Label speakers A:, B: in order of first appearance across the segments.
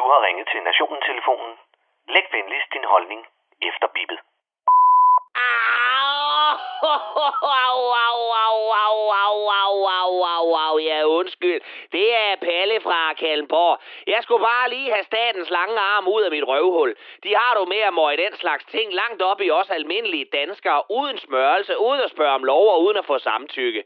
A: Du har ringet til Nationen-telefonen. Læg venligst din holdning efter bippet.
B: Ja, undskyld. Det er Palle fra Kalmborg. Jeg skulle bare lige have statens lange arm ud af mit røvhul. De har du med at møge den slags ting langt op i os almindelige danskere, uden smørelse, uden at spørge om lov og uden at få samtykke.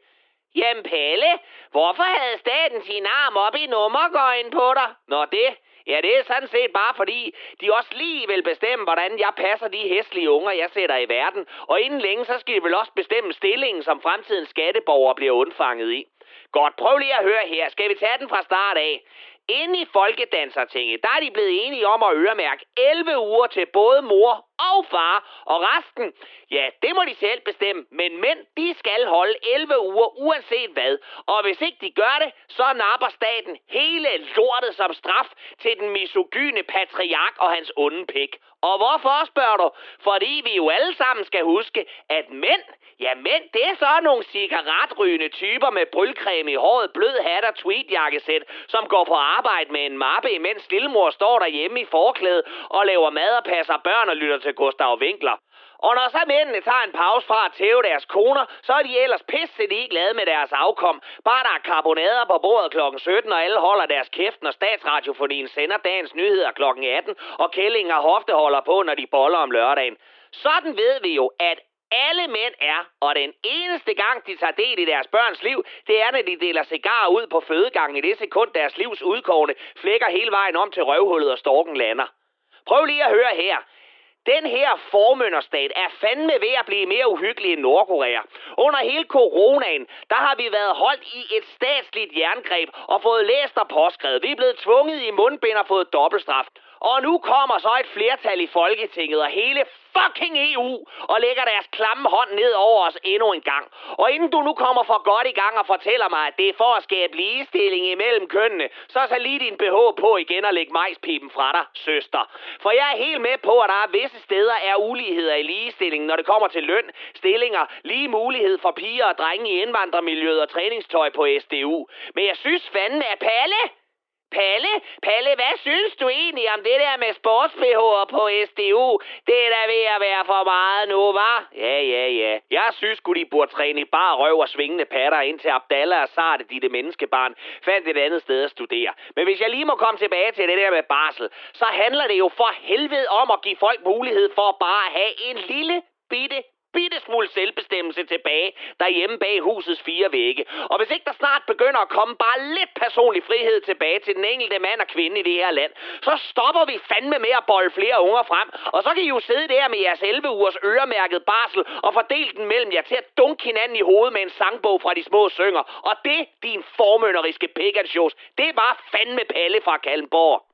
B: Jamen Palle, hvorfor havde staten sin arm op i nummergøjen på dig? Nå det, Ja, det er sådan set bare fordi, de også lige vil bestemme, hvordan jeg passer de hæslige unger, jeg sætter i verden. Og inden længe, så skal de vel også bestemme stillingen, som fremtidens skatteborger bliver undfanget i. Godt, prøv lige at høre her. Skal vi tage den fra start af? Inde i Folkedansertinget, der er de blevet enige om at øremærke 11 uger til både mor og far, og resten, ja, det må de selv bestemme, men mænd, de skal holde 11 uger uanset hvad, og hvis ikke de gør det, så napper staten hele lortet som straf til den misogyne patriark og hans onde pik. Og hvorfor, spørger du? Fordi vi jo alle sammen skal huske, at mænd, ja mænd, det er så nogle cigaretrygende typer med brylcreme i håret, blød hat og tweedjakkesæt, som går på arbejde med en mappe, imens lillemor står derhjemme i forklæde og laver mad og passer børn og lytter til Gustav Winkler. Og når så mændene tager en pause fra at tæve deres koner, så er de ellers pisse glade med deres afkom. Bare der er karbonader på bordet kl. 17, og alle holder deres kæft, når statsradiofonien sender dagens nyheder kl. 18, og kællinger hofte holder på, når de boller om lørdagen. Sådan ved vi jo, at alle mænd er, og den eneste gang, de tager del i deres børns liv, det er, når de deler cigarer ud på fødegangen i det sekund, deres livs udkårne flækker hele vejen om til røvhullet og storken lander. Prøv lige at høre her. Den her formønderstat er fandme ved at blive mere uhyggelig end Nordkorea. Under hele coronaen, der har vi været holdt i et statsligt jerngreb og fået læst og påskrevet. Vi er blevet tvunget i mundbind og fået dobbeltstraf. Og nu kommer så et flertal i Folketinget og hele fucking EU og lægger deres klamme hånd ned over os endnu en gang. Og inden du nu kommer for godt i gang og fortæller mig, at det er for at skabe ligestilling imellem kønnene, så tag lige din BH på igen og læg majspipen fra dig, søster. For jeg er helt med på, at der er visse steder er uligheder i ligestilling, når det kommer til løn, stillinger, lige mulighed for piger og drenge i indvandrermiljøet og træningstøj på SDU. Men jeg synes fandme, at Palle, Palle, Palle, hvad synes du egentlig om det der med sports på SDU? Det er da ved at være for meget nu, var? Ja, ja, ja. Jeg synes sgu, de burde træne i bare røv og svingende patter ind til Abdallah og Sarte, de det menneskebarn, fandt et andet sted at studere. Men hvis jeg lige må komme tilbage til det der med barsel, så handler det jo for helvede om at give folk mulighed for bare at have en lille bitte bitte smule selvbestemmelse tilbage derhjemme bag husets fire vægge. Og hvis ikke der snart begynder at komme bare lidt personlig frihed tilbage til den enkelte mand og kvinde i det her land, så stopper vi fandme med at bolde flere unger frem. Og så kan I jo sidde der med jeres 11 ugers øremærket barsel og fordele den mellem jer til at dunke hinanden i hovedet med en sangbog fra de små synger. Og det, din formønderiske pekansjos, det var fandme Palle fra Kalmborg.